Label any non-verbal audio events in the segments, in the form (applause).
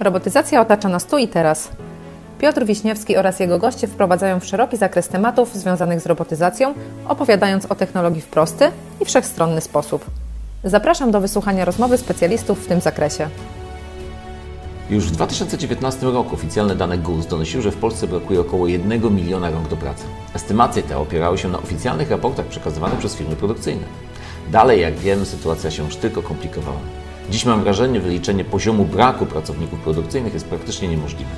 Robotyzacja otacza nas tu i teraz. Piotr Wiśniewski oraz jego goście wprowadzają w szeroki zakres tematów związanych z robotyzacją, opowiadając o technologii w prosty i wszechstronny sposób. Zapraszam do wysłuchania rozmowy specjalistów w tym zakresie. Już w 2019 roku oficjalne dane GUS donosiły, że w Polsce brakuje około 1 miliona rąk do pracy. Estymacje te opierały się na oficjalnych raportach przekazywanych przez firmy produkcyjne. Dalej, jak wiemy, sytuacja się już tylko komplikowała. Dziś mam wrażenie, że wyliczenie poziomu braku pracowników produkcyjnych jest praktycznie niemożliwe.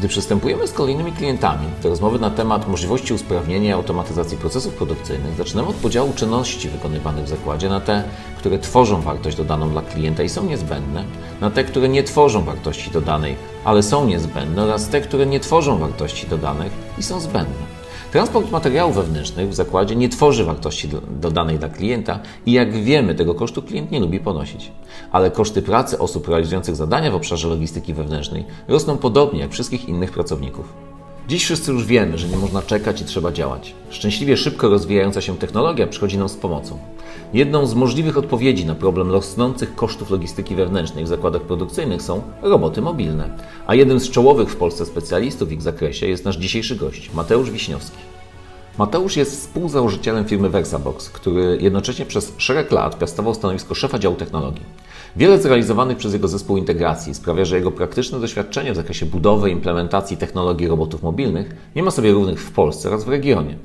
Gdy przystępujemy z kolejnymi klientami do rozmowy na temat możliwości usprawnienia i automatyzacji procesów produkcyjnych, zaczynamy od podziału czynności wykonywanych w zakładzie na te, które tworzą wartość dodaną dla klienta i są niezbędne, na te, które nie tworzą wartości dodanej, ale są niezbędne oraz te, które nie tworzą wartości dodanych i są zbędne. Transport materiałów wewnętrznych w zakładzie nie tworzy wartości dodanej dla klienta i jak wiemy, tego kosztu klient nie lubi ponosić. Ale koszty pracy osób realizujących zadania w obszarze logistyki wewnętrznej rosną podobnie jak wszystkich innych pracowników. Dziś wszyscy już wiemy, że nie można czekać i trzeba działać. Szczęśliwie szybko rozwijająca się technologia przychodzi nam z pomocą. Jedną z możliwych odpowiedzi na problem rosnących kosztów logistyki wewnętrznej w zakładach produkcyjnych są roboty mobilne. A jednym z czołowych w Polsce specjalistów w ich zakresie jest nasz dzisiejszy gość, Mateusz Wiśniowski. Mateusz jest współzałożycielem firmy Versabox, który jednocześnie przez szereg lat piastował stanowisko szefa działu technologii. Wiele zrealizowanych przez jego zespół integracji sprawia, że jego praktyczne doświadczenie w zakresie budowy i implementacji technologii robotów mobilnych nie ma sobie równych w Polsce oraz w regionie.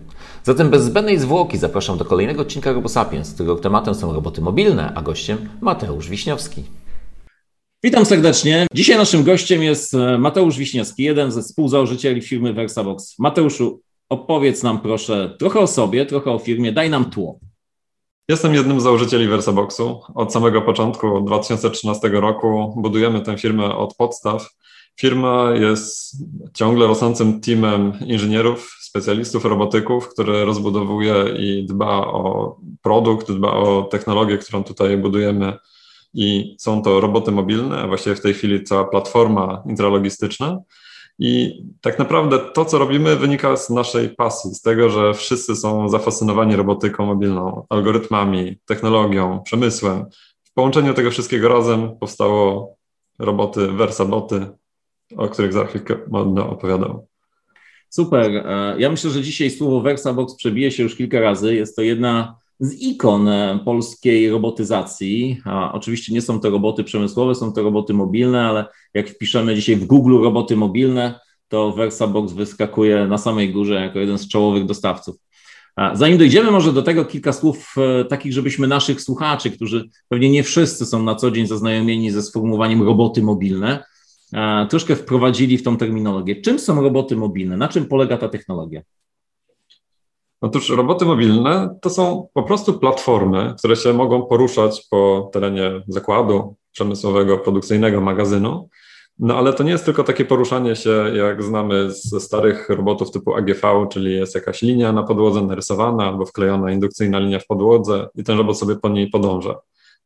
Zatem bez zbędnej zwłoki zapraszam do kolejnego odcinka RoboSapiens, którego tematem są roboty mobilne, a gościem Mateusz Wiśniowski. Witam serdecznie. Dzisiaj naszym gościem jest e, Mateusz Wiśniewski, jeden ze współzałożycieli firmy Versabox. Mateuszu, opowiedz nam proszę trochę o sobie, trochę o firmie, daj nam tło. Jestem jednym z założycieli Versaboxu. Od samego początku 2013 roku budujemy tę firmę od podstaw. Firma jest ciągle rosnącym teamem inżynierów, specjalistów, robotyków, który rozbudowuje i dba o produkt, dba o technologię, którą tutaj budujemy. I są to roboty mobilne, właściwie w tej chwili cała platforma intralogistyczna. I tak naprawdę to, co robimy, wynika z naszej pasji, z tego, że wszyscy są zafascynowani robotyką mobilną, algorytmami, technologią, przemysłem. W połączeniu tego wszystkiego razem powstało roboty, Versaboty, o których za chwilkę będę opowiadał. Super. E, ja myślę, że dzisiaj słowo VersaBox przebije się już kilka razy. Jest to jedna z ikon e, polskiej robotyzacji. A oczywiście nie są to roboty przemysłowe, są to roboty mobilne, ale jak wpiszemy dzisiaj w Google roboty mobilne, to VersaBox wyskakuje na samej górze jako jeden z czołowych dostawców. Zanim dojdziemy może do tego, kilka słów e, takich, żebyśmy naszych słuchaczy, którzy pewnie nie wszyscy są na co dzień zaznajomieni ze sformułowaniem roboty mobilne, troszkę wprowadzili w tą terminologię. Czym są roboty mobilne? Na czym polega ta technologia? Otóż roboty mobilne to są po prostu platformy, które się mogą poruszać po terenie zakładu przemysłowego, produkcyjnego, magazynu. No ale to nie jest tylko takie poruszanie się, jak znamy ze starych robotów typu AGV, czyli jest jakaś linia na podłodze narysowana albo wklejona indukcyjna linia w podłodze i ten robot sobie po niej podąża.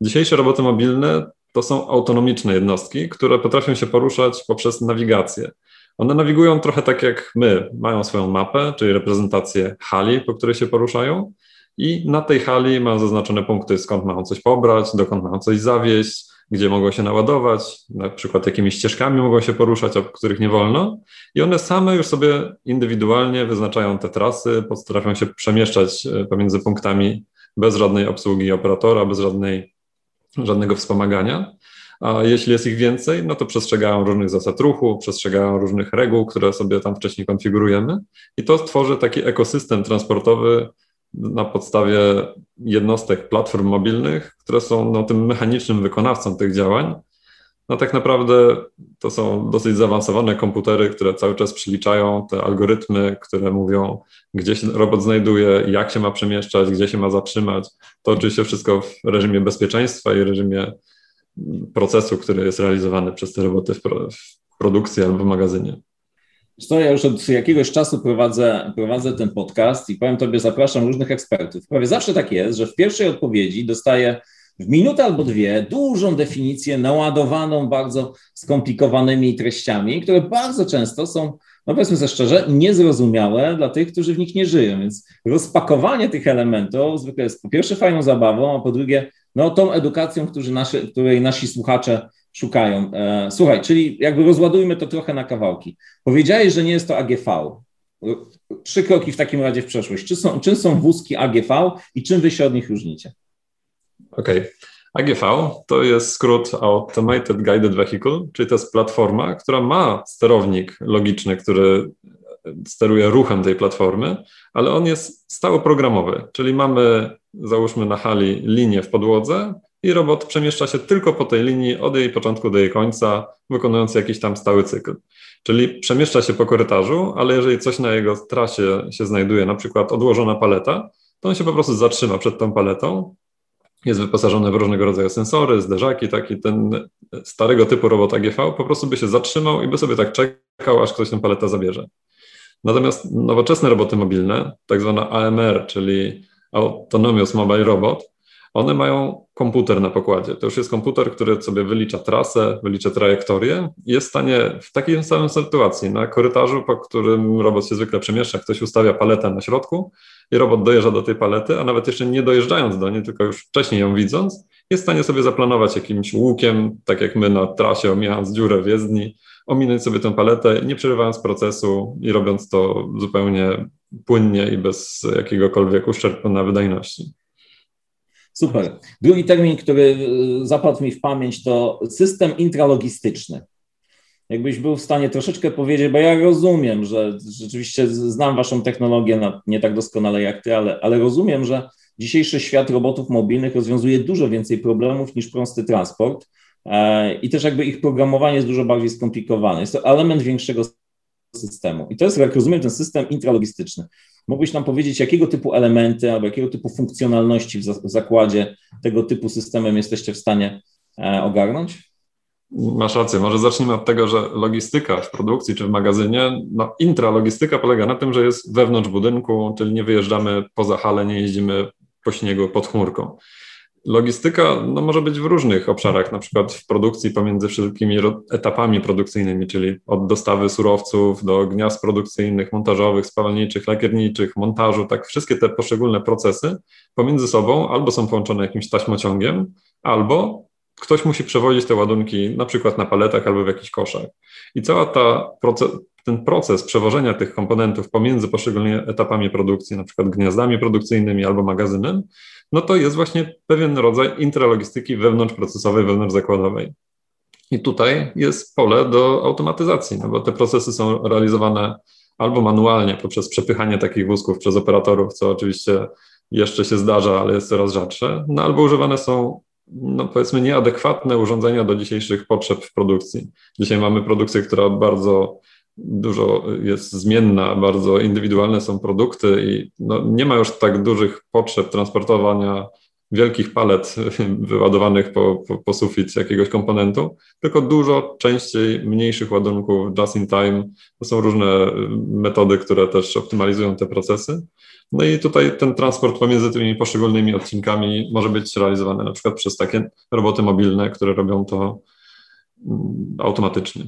Dzisiejsze roboty mobilne to są autonomiczne jednostki, które potrafią się poruszać poprzez nawigację. One nawigują trochę tak jak my, mają swoją mapę, czyli reprezentację hali, po której się poruszają, i na tej hali mają zaznaczone punkty, skąd mają coś pobrać, dokąd mają coś zawieźć, gdzie mogą się naładować, na przykład jakimi ścieżkami mogą się poruszać, o których nie wolno. I one same już sobie indywidualnie wyznaczają te trasy, potrafią się przemieszczać e, pomiędzy punktami bez żadnej obsługi operatora, bez żadnej, żadnego wspomagania. A jeśli jest ich więcej, no to przestrzegają różnych zasad ruchu, przestrzegają różnych reguł, które sobie tam wcześniej konfigurujemy. I to tworzy taki ekosystem transportowy na podstawie jednostek platform mobilnych, które są no, tym mechanicznym wykonawcą tych działań. No tak naprawdę to są dosyć zaawansowane komputery, które cały czas przyliczają te algorytmy, które mówią, gdzie się robot znajduje, jak się ma przemieszczać, gdzie się ma zatrzymać. To oczywiście wszystko w reżimie bezpieczeństwa i reżimie procesu, który jest realizowany przez te roboty w, pro, w produkcji albo w magazynie. Co, ja już od jakiegoś czasu prowadzę, prowadzę ten podcast i powiem Tobie, zapraszam różnych ekspertów. Prawie zawsze tak jest, że w pierwszej odpowiedzi dostaję w minutę albo dwie dużą definicję naładowaną bardzo skomplikowanymi treściami, które bardzo często są, no powiedzmy sobie szczerze, niezrozumiałe dla tych, którzy w nich nie żyją. Więc rozpakowanie tych elementów zwykle jest po pierwsze fajną zabawą, a po drugie no, tą edukacją, nasze, której nasi słuchacze szukają. E, słuchaj, czyli jakby rozładujmy to trochę na kawałki. Powiedziałeś, że nie jest to AGV. Trzy kroki w takim razie w przeszłość. Czym są, czym są wózki AGV i czym wy się od nich różnicie? Okej. Okay. AGV to jest skrót Automated Guided Vehicle, czyli to jest platforma, która ma sterownik logiczny, który steruje ruchem tej platformy, ale on jest stałoprogramowy, czyli mamy, załóżmy na hali, linię w podłodze i robot przemieszcza się tylko po tej linii od jej początku do jej końca, wykonując jakiś tam stały cykl. Czyli przemieszcza się po korytarzu, ale jeżeli coś na jego trasie się znajduje, na przykład odłożona paleta, to on się po prostu zatrzyma przed tą paletą. Jest wyposażony w różnego rodzaju sensory, zderzaki, taki ten starego typu robot AGV po prostu by się zatrzymał i by sobie tak czekał, aż ktoś tę paletę zabierze. Natomiast nowoczesne roboty mobilne, tak zwana AMR, czyli Autonomous Mobile Robot, one mają komputer na pokładzie. To już jest komputer, który sobie wylicza trasę, wylicza trajektorię i jest w stanie w takiej samej sytuacji, na korytarzu, po którym robot się zwykle przemieszcza, ktoś ustawia paletę na środku i robot dojeżdża do tej palety, a nawet jeszcze nie dojeżdżając do niej, tylko już wcześniej ją widząc, jest w stanie sobie zaplanować jakimś łukiem, tak jak my na trasie, omijając dziurę w jezdni, ominąć sobie tę paletę, nie przerywając procesu i robiąc to zupełnie płynnie i bez jakiegokolwiek uszczerbku na wydajności. Super. Drugi termin, który y, zapadł mi w pamięć, to system intralogistyczny. Jakbyś był w stanie troszeczkę powiedzieć, bo ja rozumiem, że rzeczywiście znam Waszą technologię nie tak doskonale jak Ty, ale, ale rozumiem, że dzisiejszy świat robotów mobilnych rozwiązuje dużo więcej problemów niż prosty transport e, i też jakby ich programowanie jest dużo bardziej skomplikowane. Jest to element większego systemu. I to jest, jak rozumiem, ten system intralogistyczny. Mógłbyś nam powiedzieć, jakiego typu elementy albo jakiego typu funkcjonalności w zakładzie tego typu systemem jesteście w stanie e, ogarnąć? Masz rację. Może zacznijmy od tego, że logistyka w produkcji czy w magazynie, no intralogistyka polega na tym, że jest wewnątrz budynku, czyli nie wyjeżdżamy poza halę, nie jeździmy po śniegu pod chmurką. Logistyka no, może być w różnych obszarach, na przykład w produkcji pomiędzy wszystkimi etapami produkcyjnymi, czyli od dostawy surowców do gniazd produkcyjnych, montażowych, spawalniczych, lakierniczych, montażu, tak wszystkie te poszczególne procesy pomiędzy sobą albo są połączone jakimś taśmociągiem, albo ktoś musi przewozić te ładunki na przykład na paletach albo w jakichś koszach. I cała ta proces, ten proces przewożenia tych komponentów pomiędzy poszczególnymi etapami produkcji, na przykład gniazdami produkcyjnymi albo magazynem, no to jest właśnie pewien rodzaj intralogistyki wewnątrzprocesowej, wewnątrzzakładowej. I tutaj jest pole do automatyzacji, no bo te procesy są realizowane albo manualnie poprzez przepychanie takich wózków przez operatorów, co oczywiście jeszcze się zdarza, ale jest coraz rzadsze, no albo używane są no powiedzmy nieadekwatne urządzenia do dzisiejszych potrzeb w produkcji. Dzisiaj mamy produkcję, która bardzo dużo jest zmienna, bardzo indywidualne są produkty i no, nie ma już tak dużych potrzeb transportowania wielkich palet (laughs) wyładowanych po, po, po sufit jakiegoś komponentu, tylko dużo częściej mniejszych ładunków just in time. To są różne metody, które też optymalizują te procesy. No i tutaj ten transport pomiędzy tymi poszczególnymi odcinkami może być realizowany na przykład przez takie roboty mobilne, które robią to mm, automatycznie.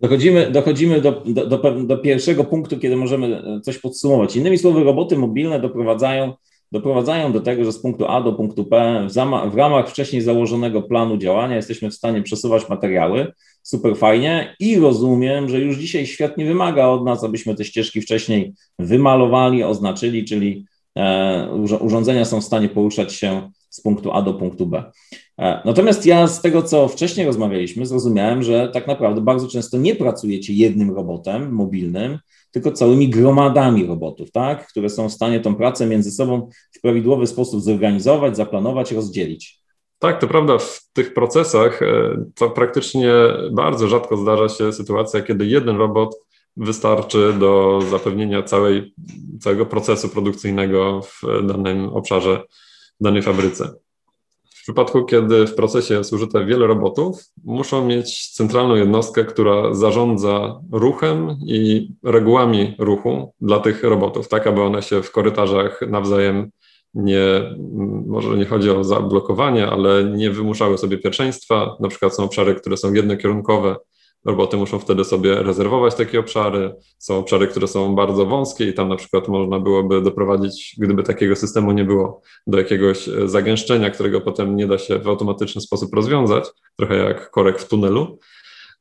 Dochodzimy, dochodzimy do, do, do, do, pierwszego punktu, kiedy możemy coś podsumować. Innymi słowy, roboty mobilne doprowadzają, doprowadzają do tego, że z punktu A do punktu P w, w ramach wcześniej założonego planu działania jesteśmy w stanie przesuwać materiały. Super fajnie i rozumiem, że już dzisiaj świat nie wymaga od nas, abyśmy te ścieżki wcześniej wymalowali, oznaczyli, czyli e, urządzenia są w stanie poruszać się z punktu A do punktu B. E, natomiast ja z tego, co wcześniej rozmawialiśmy, zrozumiałem, że tak naprawdę bardzo często nie pracujecie jednym robotem mobilnym, tylko całymi gromadami robotów, tak? które są w stanie tą pracę między sobą w prawidłowy sposób zorganizować, zaplanować, rozdzielić. Tak, to prawda. W tych procesach e, to praktycznie bardzo rzadko zdarza się sytuacja, kiedy jeden robot wystarczy do zapewnienia całej, całego procesu produkcyjnego w danym obszarze w danej fabryce. Przypadku, kiedy w procesie jest użyte wiele robotów, muszą mieć centralną jednostkę, która zarządza ruchem i regułami ruchu dla tych robotów, tak aby one się w korytarzach nawzajem nie, może nie chodzi o zablokowanie, ale nie wymuszały sobie pierwszeństwa. Na przykład są obszary, które są jednokierunkowe, Roboty muszą wtedy sobie rezerwować takie obszary. Są obszary, które są bardzo wąskie i tam na przykład można byłoby doprowadzić, gdyby takiego systemu nie było, do jakiegoś e, zagęszczenia, którego potem nie da się w automatyczny sposób rozwiązać, trochę jak korek w tunelu.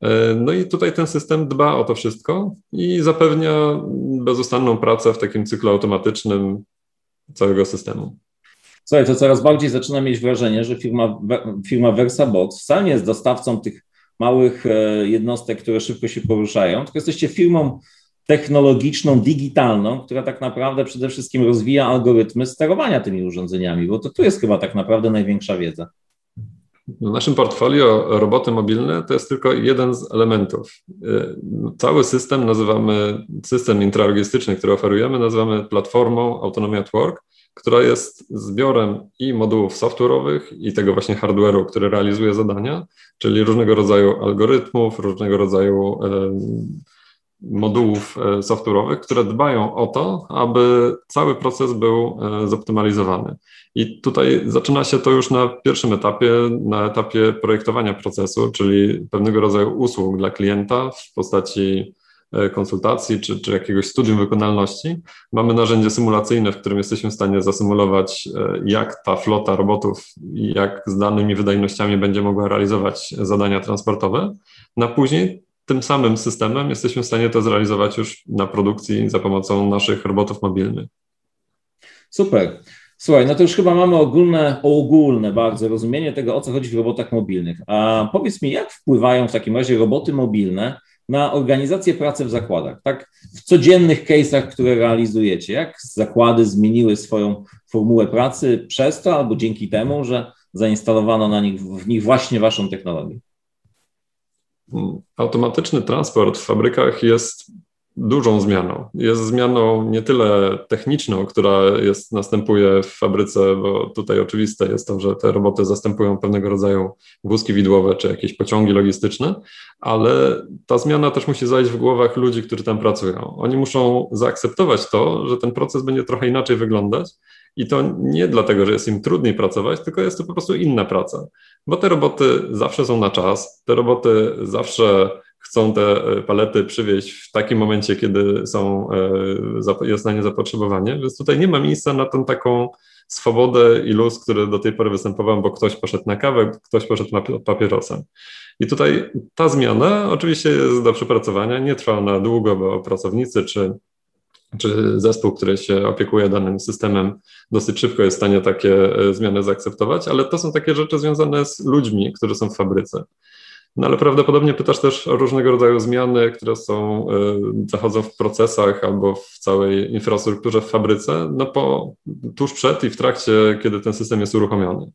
E, no i tutaj ten system dba o to wszystko i zapewnia bezustanną pracę w takim cyklu automatycznym całego systemu. Słuchaj, to coraz bardziej zaczyna mieć wrażenie, że firma, firma VersaBox wcale nie jest dostawcą tych małych e, jednostek, które szybko się poruszają, tylko jesteście firmą technologiczną, digitalną, która tak naprawdę przede wszystkim rozwija algorytmy sterowania tymi urządzeniami, bo to tu jest chyba tak naprawdę największa wiedza. W naszym portfolio roboty mobilne to jest tylko jeden z elementów. E, cały system nazywamy, system intralogistyczny, który oferujemy, nazywamy platformą Autonomy at Work, która jest zbiorem i modułów software'owych, i tego właśnie hardware'u, który realizuje zadania, czyli różnego rodzaju algorytmów, różnego rodzaju modułów e, software'owych, które dbają o to, aby cały proces był e, zoptymalizowany. I tutaj zaczyna się to już na pierwszym etapie, na etapie projektowania procesu, czyli pewnego rodzaju usług dla klienta w postaci konsultacji czy, czy jakiegoś studium wykonalności, mamy narzędzie symulacyjne, w którym jesteśmy w stanie zasymulować, e, jak ta flota robotów jak z danymi wydajnościami będzie mogła realizować zadania transportowe. Na później tym samym systemem jesteśmy w stanie to zrealizować już na produkcji za pomocą naszych robotów mobilnych. Super. Słuchaj, no to już chyba mamy ogólne, ogólne bardzo rozumienie tego, o co chodzi w robotach mobilnych. A powiedz mi, jak wpływają w takim razie roboty mobilne na organizację pracy w zakładach, tak? W codziennych case'ach, które realizujecie, jak zakłady zmieniły swoją formułę pracy przez to albo dzięki temu, że zainstalowano na nich, w nich właśnie waszą technologię? Automatyczny transport w fabrykach jest dużą zmianą. Jest zmianą nie tyle techniczną, która jest, następuje w fabryce, bo tutaj oczywiste jest to, że te roboty zastępują pewnego rodzaju wózki widłowe czy jakieś pociągi logistyczne, ale ta zmiana też musi zajść w głowach ludzi, którzy tam pracują. Oni muszą zaakceptować to, że ten proces będzie trochę inaczej wyglądać i to nie dlatego, że jest im trudniej pracować, tylko jest to po prostu inna praca, bo te roboty zawsze są na czas, te roboty zawsze chcą te e, palety przywieźć w takim momencie, kiedy są, e, jest na nie zapotrzebowanie, więc tutaj nie ma miejsca na tą taką swobodę i luz, który do tej pory występował, bo ktoś poszedł na kawę, ktoś poszedł papierosem. I tutaj ta zmiana oczywiście jest do przepracowania, nie trwa ona długo, bo pracownicy czy, czy zespół, który się opiekuje danym systemem, dosyć szybko jest w stanie takie e, zmiany zaakceptować, ale to są takie rzeczy związane z ludźmi, którzy są w fabryce. No ale prawdopodobnie pytasz też o różnego rodzaju zmiany, które są, y, zachodzą w procesach albo w całej infrastrukturze w fabryce, no po, tuż przed i w trakcie, kiedy ten system jest uruchomiony.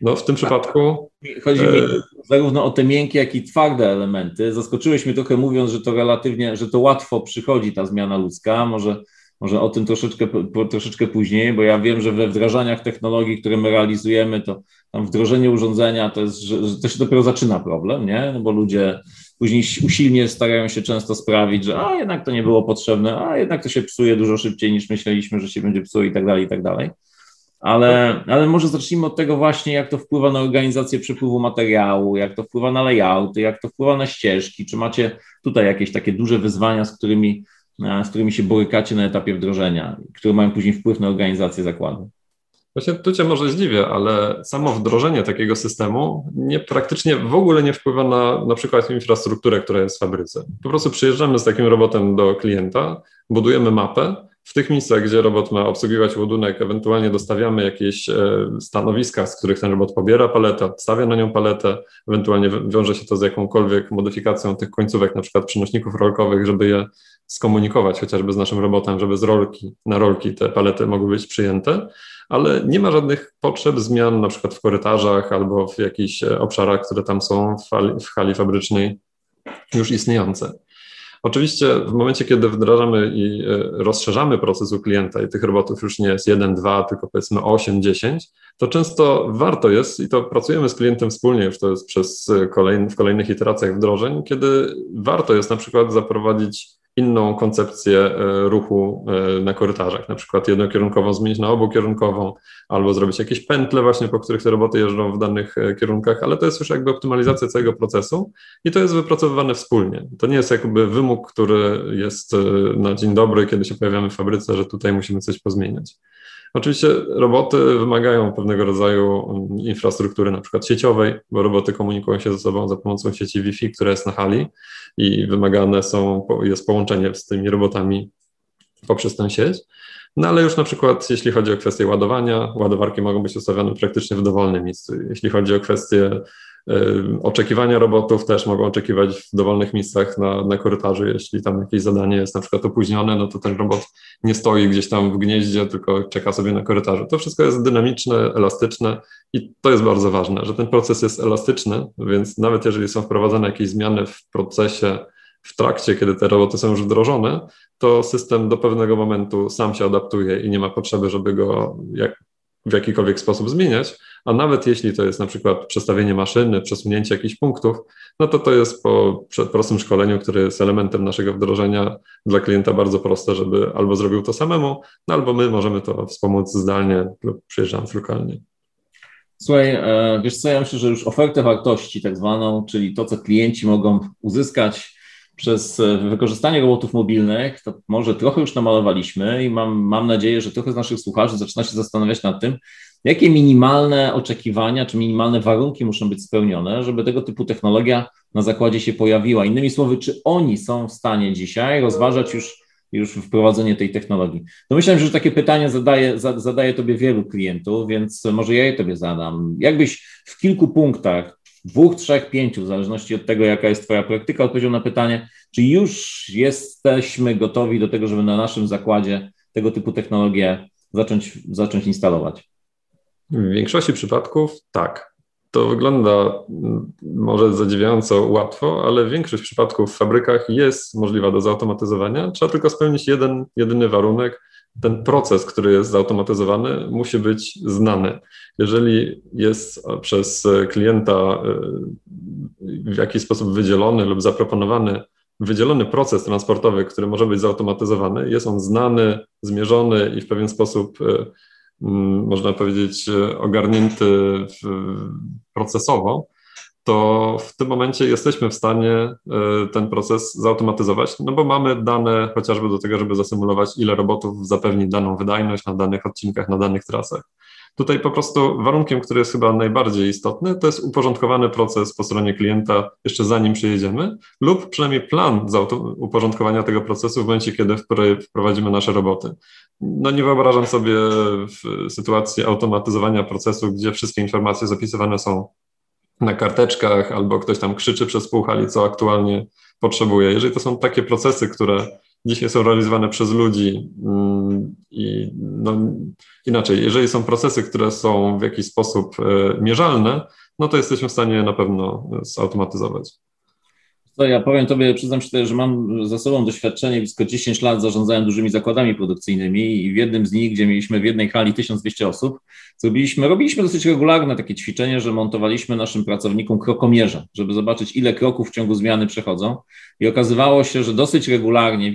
No w tym przypadku... Chodzi mi e, zarówno o te miękkie, jak i twarde elementy. Zaskoczyłeś mnie trochę mówiąc, że to relatywnie, że to łatwo przychodzi ta zmiana ludzka. Może może o tym troszeczkę, troszeczkę później, bo ja wiem, że we wdrażaniach technologii, które my realizujemy, to tam wdrożenie urządzenia to jest, że, że to się dopiero zaczyna problem, nie? No bo ludzie później usilnie starają się często sprawić, że a jednak to nie było potrzebne, a jednak to się psuje dużo szybciej niż myśleliśmy, że się będzie psuło i tak dalej, i tak dalej. Ale, ale może zacznijmy od tego właśnie, jak to wpływa na organizację przepływu materiału, jak to wpływa na layouty, jak to wpływa na ścieżki. Czy macie tutaj jakieś takie duże wyzwania, z którymi z którymi się borykacie na etapie wdrożenia, które mają później wpływ na organizację zakładu? Właśnie tu Cię może zdziwię, ale samo wdrożenie takiego systemu nie, praktycznie w ogóle nie wpływa na na przykład infrastrukturę, która jest w fabryce. Po prostu przyjeżdżamy z takim robotem do klienta, budujemy mapę, w tych miejscach, gdzie robot ma obsługiwać ładunek, ewentualnie dostawiamy jakieś e, stanowiska, z których ten robot pobiera paletę, stawia na nią paletę, ewentualnie wiąże się to z jakąkolwiek modyfikacją tych końcówek, na przykład przenośników rolkowych, żeby je skomunikować chociażby z naszym robotem, żeby z rolki na rolki te palety mogły być przyjęte, ale nie ma żadnych potrzeb zmian na przykład w korytarzach albo w jakichś e, obszarach, które tam są w hali, w hali fabrycznej już istniejące. Oczywiście w momencie, kiedy wdrażamy i e, rozszerzamy proces u klienta i tych robotów już nie jest 1, 2, tylko powiedzmy 8, 10, to często warto jest i to pracujemy z klientem wspólnie, już to jest przez kolejny, w kolejnych iteracjach wdrożeń, kiedy warto jest na przykład zaprowadzić inną koncepcję e, ruchu e, na korytarzach, na przykład jednokierunkową zmienić na obukierunkową, albo zrobić jakieś pętle właśnie, po których te roboty jeżdżą w danych e, kierunkach, ale to jest już jakby optymalizacja całego procesu i to jest wypracowywane wspólnie. To nie jest jakby wymóg, który jest na dzień dobry, kiedy się pojawiamy w fabryce, że tutaj musimy coś pozmieniać. Oczywiście roboty wymagają pewnego rodzaju mm, infrastruktury, na przykład sieciowej, bo roboty komunikują się ze sobą za pomocą sieci Wi-Fi, która jest na hali i wymagane są, jest połączenie z tymi robotami poprzez tę sieć. No ale już na przykład jeśli chodzi o kwestię ładowania, ładowarki mogą być ustawione praktycznie w dowolnym miejscu. Jeśli chodzi o kwestię Oczekiwania robotów też mogą oczekiwać w dowolnych miejscach na, na korytarzu. Jeśli tam jakieś zadanie jest na przykład opóźnione, no to ten robot nie stoi gdzieś tam w gnieździe, tylko czeka sobie na korytarzu. To wszystko jest dynamiczne, elastyczne i to jest bardzo ważne, że ten proces jest elastyczny, więc nawet jeżeli są wprowadzane jakieś zmiany w procesie, w trakcie, kiedy te roboty są już wdrożone, to system do pewnego momentu sam się adaptuje i nie ma potrzeby, żeby go jak, w jakikolwiek sposób zmieniać a nawet jeśli to jest na przykład przestawienie maszyny, przesunięcie jakichś punktów, no to to jest po prostym szkoleniu, który jest elementem naszego wdrożenia dla klienta bardzo proste, żeby albo zrobił to samemu, no albo my możemy to wspomóc zdalnie lub przyjeżdżając lokalnie. Słuchaj, e, wiesz co, ja myślę, że już ofertę wartości tak zwaną, czyli to, co klienci mogą uzyskać przez e, wykorzystanie robotów mobilnych, to może trochę już namalowaliśmy i mam, mam nadzieję, że trochę z naszych słuchaczy zaczyna się zastanawiać nad tym, Jakie minimalne oczekiwania czy minimalne warunki muszą być spełnione, żeby tego typu technologia na zakładzie się pojawiła? Innymi słowy, czy oni są w stanie dzisiaj rozważać już, już wprowadzenie tej technologii? No myślę, że takie pytania zadaje, zadaje Tobie wielu klientów, więc może ja je Tobie zadam. Jakbyś w kilku punktach, dwóch, trzech, pięciu, w zależności od tego, jaka jest Twoja praktyka, odpowiedział na pytanie, czy już jesteśmy gotowi do tego, żeby na naszym zakładzie tego typu technologię zacząć, zacząć instalować? W większości przypadków tak. To wygląda mm, może zadziwiająco łatwo, ale większość przypadków w fabrykach jest możliwa do zautomatyzowania. Trzeba tylko spełnić jeden, jedyny warunek. Ten proces, który jest zautomatyzowany, musi być znany. Jeżeli jest przez klienta y, w jakiś sposób wydzielony lub zaproponowany wydzielony proces transportowy, który może być zautomatyzowany, jest on znany, zmierzony i w pewien sposób y, Mm, można powiedzieć, e, ogarnięty procesowo, to w tym momencie jesteśmy w stanie e, ten proces zautomatyzować, no bo mamy dane chociażby do tego, żeby zasymulować, ile robotów zapewni daną wydajność na danych odcinkach, na danych trasach. Tutaj po prostu warunkiem, który jest chyba najbardziej istotny, to jest uporządkowany proces po stronie klienta jeszcze zanim przyjedziemy, lub przynajmniej plan uporządkowania tego procesu w momencie, kiedy wprowadzimy nasze roboty. No nie wyobrażam sobie sytuacji automatyzowania procesu, gdzie wszystkie informacje zapisywane są na karteczkach, albo ktoś tam krzyczy przez pół hali, co aktualnie potrzebuje. Jeżeli to są takie procesy, które dzisiaj są realizowane przez ludzi mm, i no, inaczej, jeżeli są procesy, które są w jakiś sposób e, mierzalne, no to jesteśmy w stanie na pewno zautomatyzować. To ja powiem Tobie, przyznam się, że mam za sobą doświadczenie, blisko 10 lat zarządzałem dużymi zakładami produkcyjnymi i w jednym z nich, gdzie mieliśmy w jednej hali 1200 osób, zrobiliśmy, robiliśmy dosyć regularne takie ćwiczenie, że montowaliśmy naszym pracownikom krokomierze, żeby zobaczyć, ile kroków w ciągu zmiany przechodzą. I okazywało się, że dosyć regularnie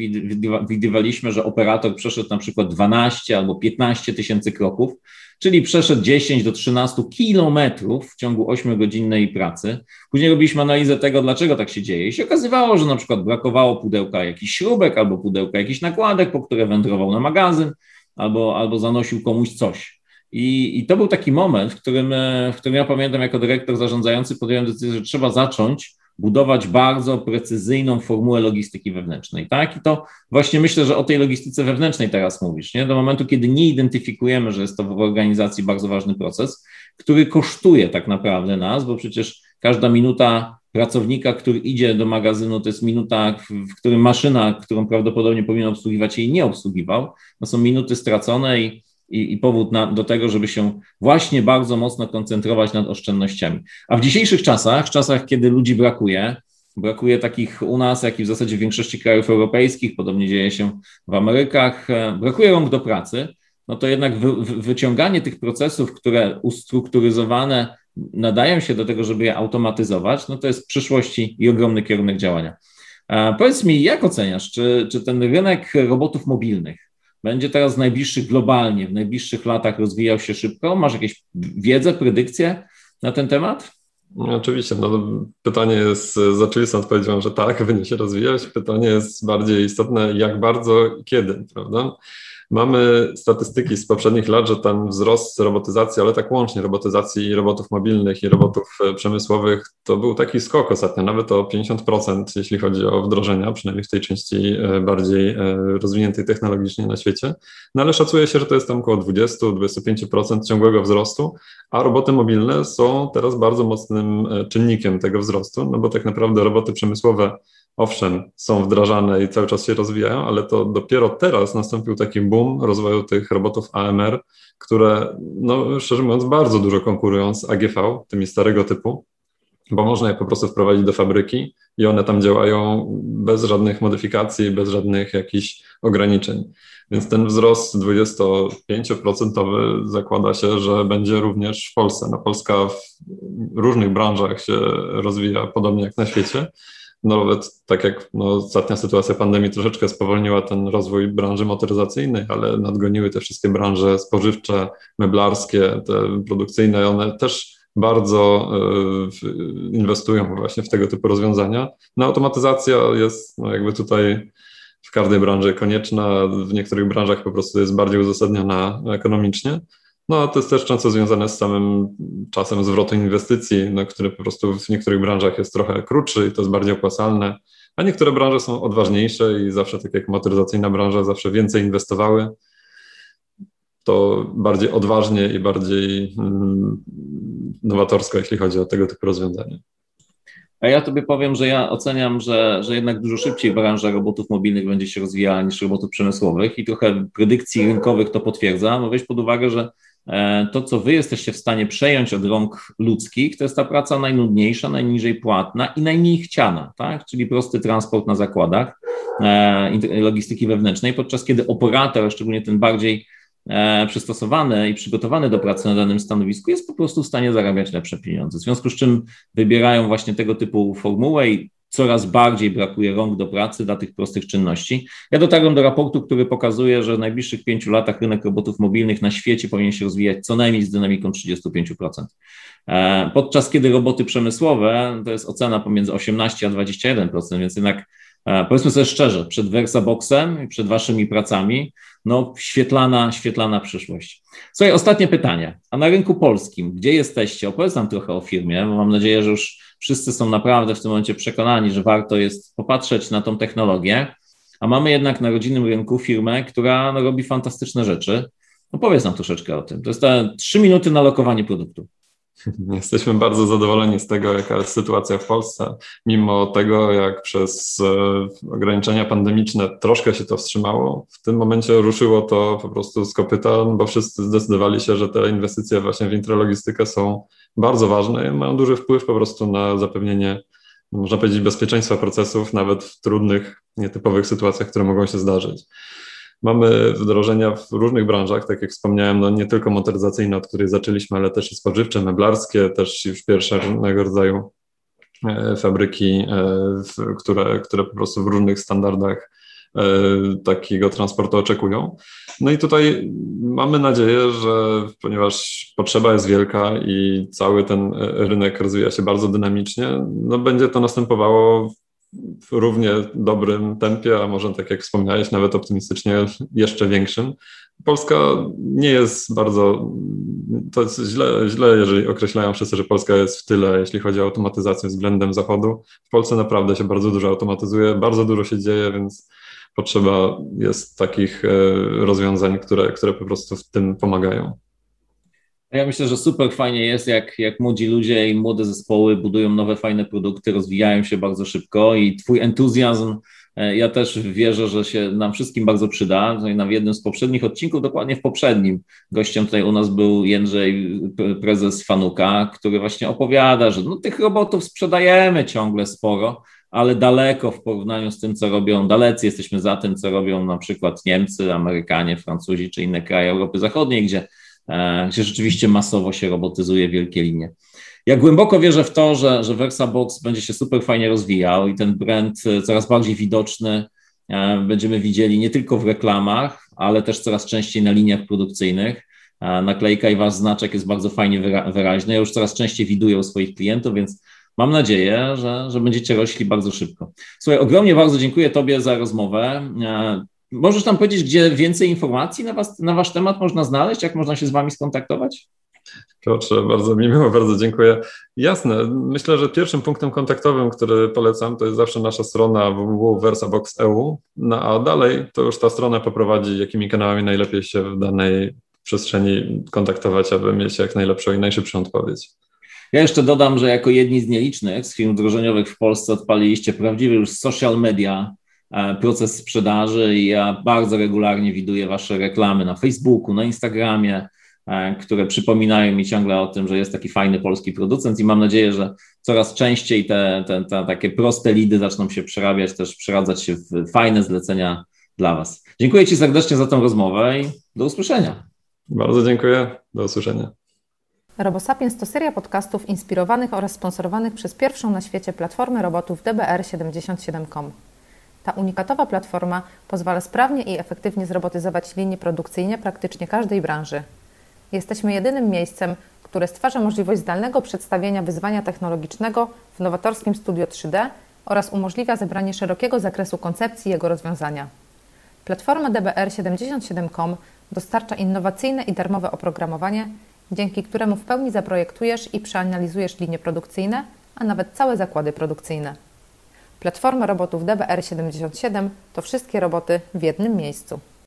widywaliśmy, że operator przeszedł na przykład 12 albo 15 tysięcy kroków, czyli przeszedł 10 do 13 kilometrów w ciągu 8-godzinnej pracy. Później robiliśmy analizę tego, dlaczego tak się dzieje. I się okazywało, że na przykład brakowało pudełka jakichś śrubek albo pudełka jakichś nakładek, po które wędrował na magazyn albo, albo zanosił komuś coś. I, I to był taki moment, w którym, w którym ja pamiętam jako dyrektor zarządzający podjąłem decyzję, że trzeba zacząć budować bardzo precyzyjną formułę logistyki wewnętrznej, tak? I to właśnie myślę, że o tej logistyce wewnętrznej teraz mówisz, nie? Do momentu, kiedy nie identyfikujemy, że jest to w organizacji bardzo ważny proces, który kosztuje tak naprawdę nas, bo przecież każda minuta pracownika, który idzie do magazynu, to jest minuta, w którym maszyna, którą prawdopodobnie powinien obsługiwać, jej nie obsługiwał. To są minuty stracone i i, i powód na, do tego, żeby się właśnie bardzo mocno koncentrować nad oszczędnościami. A w dzisiejszych czasach, w czasach, kiedy ludzi brakuje, brakuje takich u nas, jak i w zasadzie w większości krajów europejskich, podobnie dzieje się w Amerykach, e, brakuje rąk do pracy, no to jednak wy, wyciąganie tych procesów, które ustrukturyzowane nadają się do tego, żeby je automatyzować, no to jest przyszłości i ogromny kierunek działania. Powiedz mi, jak oceniasz, czy, czy ten rynek robotów mobilnych będzie teraz w najbliższych globalnie, w najbliższych latach rozwijał się szybko? Masz jakieś wiedzę, predykcje na ten temat? Oczywiście, no, pytanie jest z oczywistą odpowiedzią, że tak, będzie się rozwijać. Pytanie jest bardziej istotne, jak bardzo i kiedy, prawda? Mamy statystyki z poprzednich lat, że ten wzrost robotyzacji, ale tak łącznie robotyzacji robotów mobilnych i robotów e, przemysłowych, to był taki skok ostatnio, nawet o 50%, jeśli chodzi o wdrożenia, przynajmniej w tej części e, bardziej e, rozwiniętej technologicznie na świecie. No ale szacuje się, że to jest tam około 20-25% ciągłego wzrostu, a roboty mobilne są teraz bardzo mocnym czynnikiem tego wzrostu, no bo tak naprawdę roboty przemysłowe owszem, są wdrażane i cały czas się rozwijają, ale to dopiero teraz nastąpił taki boom rozwoju tych robotów AMR, które, no, szczerze mówiąc, bardzo dużo konkurują z AGV, tymi starego typu, bo można je po prostu wprowadzić do fabryki i one tam działają bez żadnych modyfikacji, bez żadnych jakichś ograniczeń. Więc ten wzrost 25% zakłada się, że będzie również w Polsce. No Polska w różnych branżach się rozwija podobnie jak na świecie, nawet tak jak no, ostatnia sytuacja pandemii troszeczkę spowolniła ten rozwój branży motoryzacyjnej, ale nadgoniły te wszystkie branże spożywcze, meblarskie, te produkcyjne, one też bardzo y, inwestują właśnie w tego typu rozwiązania. No automatyzacja jest no, jakby tutaj w każdej branży konieczna, w niektórych branżach po prostu jest bardziej uzasadniona ekonomicznie. No, to jest też często związane z samym czasem zwrotu inwestycji, no, który po prostu w niektórych branżach jest trochę krótszy i to jest bardziej opłacalne, a niektóre branże są odważniejsze i zawsze, tak jak motoryzacyjna branża, zawsze więcej inwestowały. To bardziej odważnie i bardziej mm, nowatorsko, jeśli chodzi o tego typu rozwiązania. A ja tobie powiem, że ja oceniam, że, że jednak dużo szybciej branża robotów mobilnych będzie się rozwijała niż robotów przemysłowych i trochę predykcji rynkowych to potwierdza. No weź pod uwagę, że to, co wy jesteście w stanie przejąć od rąk ludzkich, to jest ta praca najnudniejsza, najniżej płatna i najmniej chciana, tak? czyli prosty transport na zakładach e, logistyki wewnętrznej, podczas kiedy operator, szczególnie ten bardziej e, przystosowany i przygotowany do pracy na danym stanowisku, jest po prostu w stanie zarabiać lepsze pieniądze. W związku z czym wybierają właśnie tego typu formułę i coraz bardziej brakuje rąk do pracy dla tych prostych czynności. Ja dotarłem do raportu, który pokazuje, że w najbliższych pięciu latach rynek robotów mobilnych na świecie powinien się rozwijać co najmniej z dynamiką 35%. E, podczas kiedy roboty przemysłowe to jest ocena pomiędzy 18 a 21%, więc jednak powiedzmy sobie szczerze, przed Versaboxem i przed waszymi pracami, no świetlana, świetlana przyszłość. Słuchaj, ostatnie pytanie. A na rynku polskim, gdzie jesteście? Opowiedz nam trochę o firmie, bo mam nadzieję, że już wszyscy są naprawdę w tym momencie przekonani, że warto jest popatrzeć na tą technologię, a mamy jednak na rodzinnym rynku firmę, która no, robi fantastyczne rzeczy. No powiedz nam troszeczkę o tym. To jest te trzy minuty na lokowanie produktu. (laughs) Jesteśmy bardzo zadowoleni z tego, jaka jest sytuacja w Polsce. Mimo tego, jak przez e, ograniczenia pandemiczne troszkę się to wstrzymało, w tym momencie ruszyło to po prostu z kopyta, bo wszyscy zdecydowali się, że te inwestycje właśnie w intralogistykę są bardzo ważne i mają duży wpływ po prostu na zapewnienie, można powiedzieć, bezpieczeństwa procesów, nawet w trudnych, nietypowych sytuacjach, które mogą się zdarzyć. Mamy wdrożenia w różnych branżach, tak jak wspomniałem, no nie tylko motoryzacyjne, od której zaczęliśmy, ale też i spożywcze, meblarskie, też już pierwsze różnego rodzaju e, fabryki, e, które, które po prostu w różnych standardach e, takiego transportu oczekują. No i tutaj mamy nadzieję, że ponieważ potrzeba jest wielka i cały ten rynek rozwija się bardzo dynamicznie, no będzie to następowało w równie dobrym tempie, a może tak jak wspomniałeś, nawet optymistycznie jeszcze większym. Polska nie jest bardzo, to jest źle, źle, jeżeli określają wszyscy, że Polska jest w tyle, jeśli chodzi o automatyzację względem Zachodu. W Polsce naprawdę się bardzo dużo automatyzuje, bardzo dużo się dzieje, więc potrzeba jest takich e, rozwiązań, które, które po prostu w tym pomagają. Ja myślę, że super fajnie jest, jak, jak młodzi ludzie i młode zespoły budują nowe, fajne produkty, rozwijają się bardzo szybko i Twój entuzjazm, e, ja też wierzę, że się nam wszystkim bardzo przyda. Na jednym z poprzednich odcinków, dokładnie w poprzednim, gościem tutaj u nas był Jędrzej, prezes Fanuka, który właśnie opowiada, że no, tych robotów sprzedajemy ciągle sporo, ale daleko w porównaniu z tym, co robią, dalecy jesteśmy za tym, co robią na przykład Niemcy, Amerykanie, Francuzi czy inne kraje Europy Zachodniej, gdzie gdzie rzeczywiście masowo się robotyzuje wielkie linie. Ja głęboko wierzę w to, że, że VersaBox będzie się super fajnie rozwijał i ten brand coraz bardziej widoczny będziemy widzieli nie tylko w reklamach, ale też coraz częściej na liniach produkcyjnych. Naklejka i wasz znaczek jest bardzo fajnie wyraźny. Ja już coraz częściej widuję u swoich klientów, więc mam nadzieję, że, że będziecie rośli bardzo szybko. Słuchaj, ogromnie bardzo dziękuję Tobie za rozmowę. Możesz nam powiedzieć, gdzie więcej informacji na, was, na Wasz temat można znaleźć? Jak można się z Wami skontaktować? Piotrze, bardzo mi miło, bardzo dziękuję. Jasne, myślę, że pierwszym punktem kontaktowym, który polecam, to jest zawsze nasza strona www.versabox.eu, no a dalej to już ta strona poprowadzi, jakimi kanałami najlepiej się w danej przestrzeni kontaktować, aby mieć jak najlepszą i najszybszą odpowiedź. Ja jeszcze dodam, że jako jedni z nielicznych z firm wdrożeniowych w Polsce odpaliliście prawdziwy już social media proces sprzedaży i ja bardzo regularnie widuję wasze reklamy na Facebooku, na Instagramie, e, które przypominają mi ciągle o tym, że jest taki fajny polski producent i mam nadzieję, że coraz częściej te, te, te takie proste lidy zaczną się przerabiać, też przeradzać się w fajne zlecenia dla was. Dziękuję Ci serdecznie za tę rozmowę i do usłyszenia. Bardzo dziękuję. Do usłyszenia. RoboSapiens to seria podcastów inspirowanych oraz sponsorowanych przez pierwszą na świecie platformę robotów DBR77.com. Ta unikatowa platforma pozwala sprawnie i efektywnie zrobotyzować linie produkcyjne praktycznie każdej branży. Jesteśmy jedynym miejscem, które stwarza możliwość zdalnego przedstawienia wyzwania technologicznego w nowatorskim studio 3D oraz umożliwia zebranie szerokiego zakresu koncepcji jego rozwiązania. Platforma DBR77.com dostarcza innowacyjne i darmowe oprogramowanie, dzięki któremu w pełni zaprojektujesz i przeanalizujesz linie produkcyjne, a nawet całe zakłady produkcyjne. Platforma robotów DBR77 to wszystkie roboty w jednym miejscu.